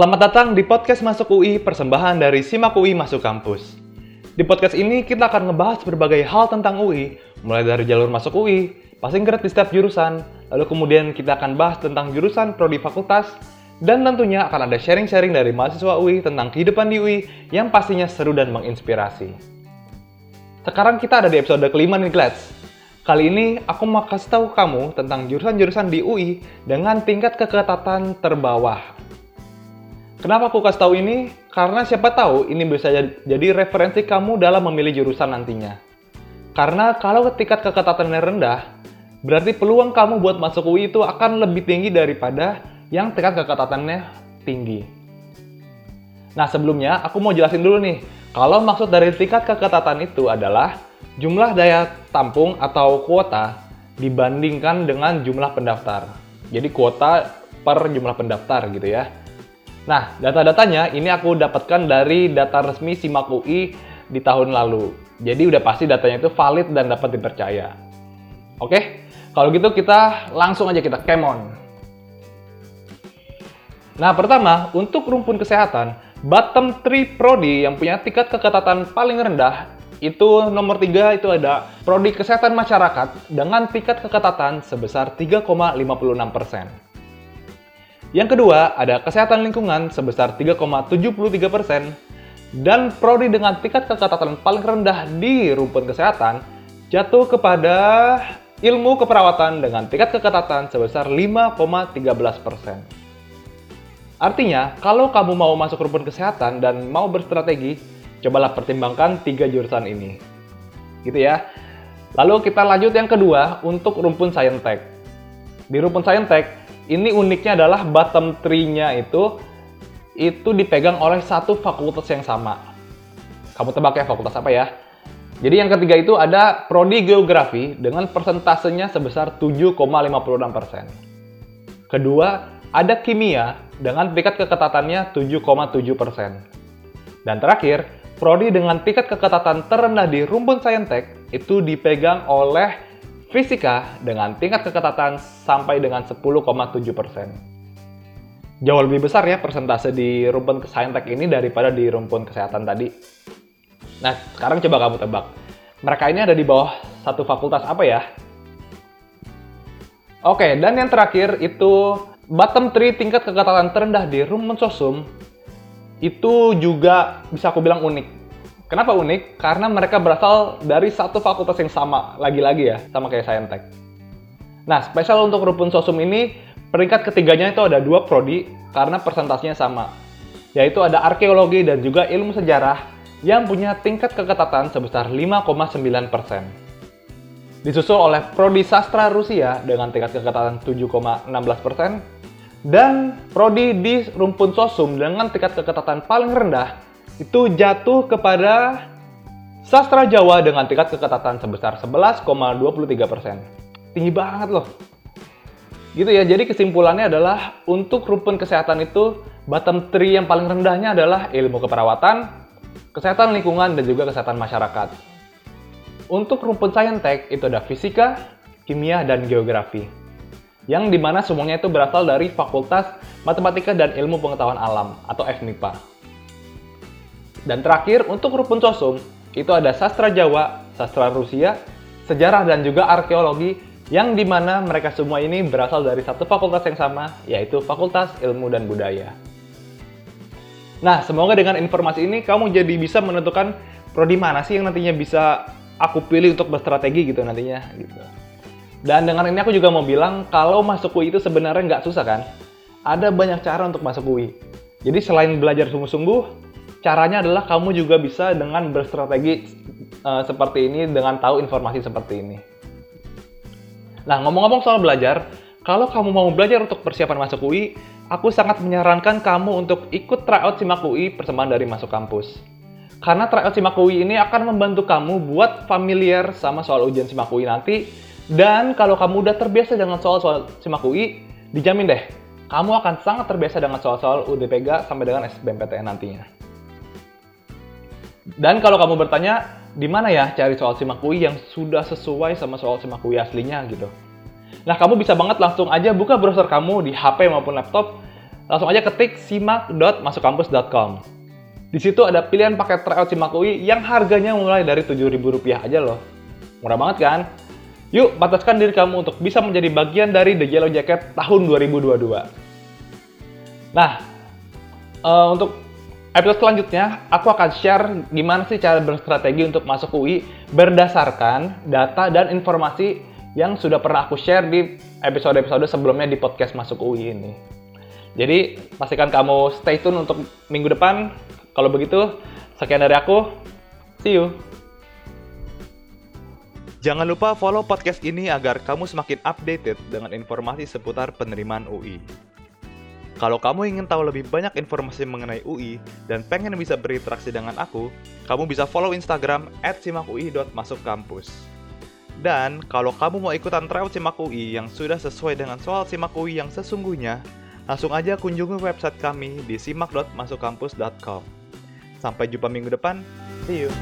Selamat datang di podcast Masuk UI, persembahan dari Simak UI Masuk Kampus. Di podcast ini kita akan ngebahas berbagai hal tentang UI, mulai dari jalur masuk UI, passing grade di setiap jurusan, lalu kemudian kita akan bahas tentang jurusan prodi fakultas, dan tentunya akan ada sharing-sharing dari mahasiswa UI tentang kehidupan di UI yang pastinya seru dan menginspirasi. Sekarang kita ada di episode kelima nih, Glats. Kali ini aku mau kasih tahu kamu tentang jurusan-jurusan di UI dengan tingkat keketatan terbawah. Kenapa aku kasih tahu ini? Karena siapa tahu ini bisa jadi referensi kamu dalam memilih jurusan nantinya. Karena kalau tingkat keketatannya rendah, berarti peluang kamu buat masuk UI itu akan lebih tinggi daripada yang tingkat keketatannya tinggi. Nah sebelumnya aku mau jelasin dulu nih, kalau maksud dari tingkat keketatan itu adalah jumlah daya tampung atau kuota dibandingkan dengan jumlah pendaftar. Jadi kuota per jumlah pendaftar gitu ya. Nah, data-datanya ini aku dapatkan dari data resmi SIMAK UI di tahun lalu. Jadi udah pasti datanya itu valid dan dapat dipercaya. Oke, kalau gitu kita langsung aja kita came on. Nah, pertama, untuk rumpun kesehatan, bottom 3 prodi yang punya tingkat keketatan paling rendah itu nomor 3 itu ada prodi kesehatan masyarakat dengan tingkat keketatan sebesar 3,56 persen. Yang kedua, ada kesehatan lingkungan sebesar 3,73 persen, dan prodi dengan tingkat keketatan paling rendah di rumpun kesehatan jatuh kepada ilmu keperawatan dengan tingkat keketatan sebesar 5,13 persen. Artinya, kalau kamu mau masuk rumpun kesehatan dan mau berstrategi, cobalah pertimbangkan tiga jurusan ini. Gitu ya. Lalu kita lanjut yang kedua untuk rumpun Saintek. Di rumpun Saintek, ini uniknya adalah bottom tree-nya itu itu dipegang oleh satu fakultas yang sama. Kamu tebak ya fakultas apa ya? Jadi yang ketiga itu ada prodi geografi dengan persentasenya sebesar 7,56%. Kedua, ada kimia dengan tingkat keketatannya 7,7%. Dan terakhir, prodi dengan tingkat keketatan terendah di rumpun Saintek itu dipegang oleh Fisika dengan tingkat keketatan sampai dengan 10,7%. Jauh lebih besar ya persentase di rumpun saintek ini daripada di rumpun kesehatan tadi. Nah, sekarang coba kamu tebak. Mereka ini ada di bawah satu fakultas apa ya? Oke, dan yang terakhir itu bottom 3 tingkat keketatan terendah di rumpun sosum itu juga bisa aku bilang unik. Kenapa unik? Karena mereka berasal dari satu fakultas yang sama, lagi-lagi ya, sama kayak Saintek. Nah, spesial untuk rumpun sosum ini, peringkat ketiganya itu ada dua prodi karena persentasenya sama, yaitu ada arkeologi dan juga ilmu sejarah yang punya tingkat keketatan sebesar 5,9%. Disusul oleh prodi sastra Rusia dengan tingkat keketatan 7,16%, dan prodi di rumpun sosum dengan tingkat keketatan paling rendah itu jatuh kepada sastra Jawa dengan tingkat keketatan sebesar 11,23 persen. Tinggi banget loh. Gitu ya, jadi kesimpulannya adalah untuk rumpun kesehatan itu bottom 3 yang paling rendahnya adalah ilmu keperawatan, kesehatan lingkungan, dan juga kesehatan masyarakat. Untuk rumpun saintek itu ada fisika, kimia, dan geografi. Yang di mana semuanya itu berasal dari Fakultas Matematika dan Ilmu Pengetahuan Alam atau FMIPA. Dan terakhir, untuk rukun sosum, itu ada sastra Jawa, sastra Rusia, sejarah dan juga arkeologi, yang di mana mereka semua ini berasal dari satu fakultas yang sama, yaitu Fakultas Ilmu dan Budaya. Nah, semoga dengan informasi ini kamu jadi bisa menentukan prodi mana sih yang nantinya bisa aku pilih untuk berstrategi gitu nantinya gitu. Dan dengan ini aku juga mau bilang kalau masuk UI itu sebenarnya nggak susah kan? Ada banyak cara untuk masuk UI. Jadi selain belajar sungguh-sungguh, caranya adalah kamu juga bisa dengan berstrategi uh, seperti ini dengan tahu informasi seperti ini. Nah, ngomong-ngomong soal belajar, kalau kamu mau belajar untuk persiapan masuk UI, aku sangat menyarankan kamu untuk ikut tryout SIMAK UI persembahan dari Masuk Kampus. Karena tryout SIMAK UI ini akan membantu kamu buat familiar sama soal ujian SIMAK UI nanti, dan kalau kamu udah terbiasa dengan soal-soal SIMAK UI, dijamin deh, kamu akan sangat terbiasa dengan soal-soal UDPG sampai dengan SBMPTN nantinya. Dan kalau kamu bertanya, di mana ya cari soal simak UI yang sudah sesuai sama soal simak UI aslinya gitu. Nah, kamu bisa banget langsung aja buka browser kamu di HP maupun laptop, langsung aja ketik simak.masukkampus.com. Di situ ada pilihan paket tryout Simak UI yang harganya mulai dari Rp7.000 aja loh. Murah banget kan? Yuk, bataskan diri kamu untuk bisa menjadi bagian dari The Yellow Jacket tahun 2022. Nah, uh, untuk episode selanjutnya, aku akan share gimana sih cara berstrategi untuk masuk UI berdasarkan data dan informasi yang sudah pernah aku share di episode-episode sebelumnya di podcast Masuk UI ini. Jadi, pastikan kamu stay tune untuk minggu depan kalau begitu, sekian dari aku. See you. Jangan lupa follow podcast ini agar kamu semakin updated dengan informasi seputar penerimaan UI. Kalau kamu ingin tahu lebih banyak informasi mengenai UI dan pengen bisa berinteraksi dengan aku, kamu bisa follow Instagram @simakui.masukkampus. Dan kalau kamu mau ikutan tryout Simak UI yang sudah sesuai dengan soal Simak UI yang sesungguhnya, langsung aja kunjungi website kami di simak.masukkampus.com. Sampai jumpa minggu depan. See you.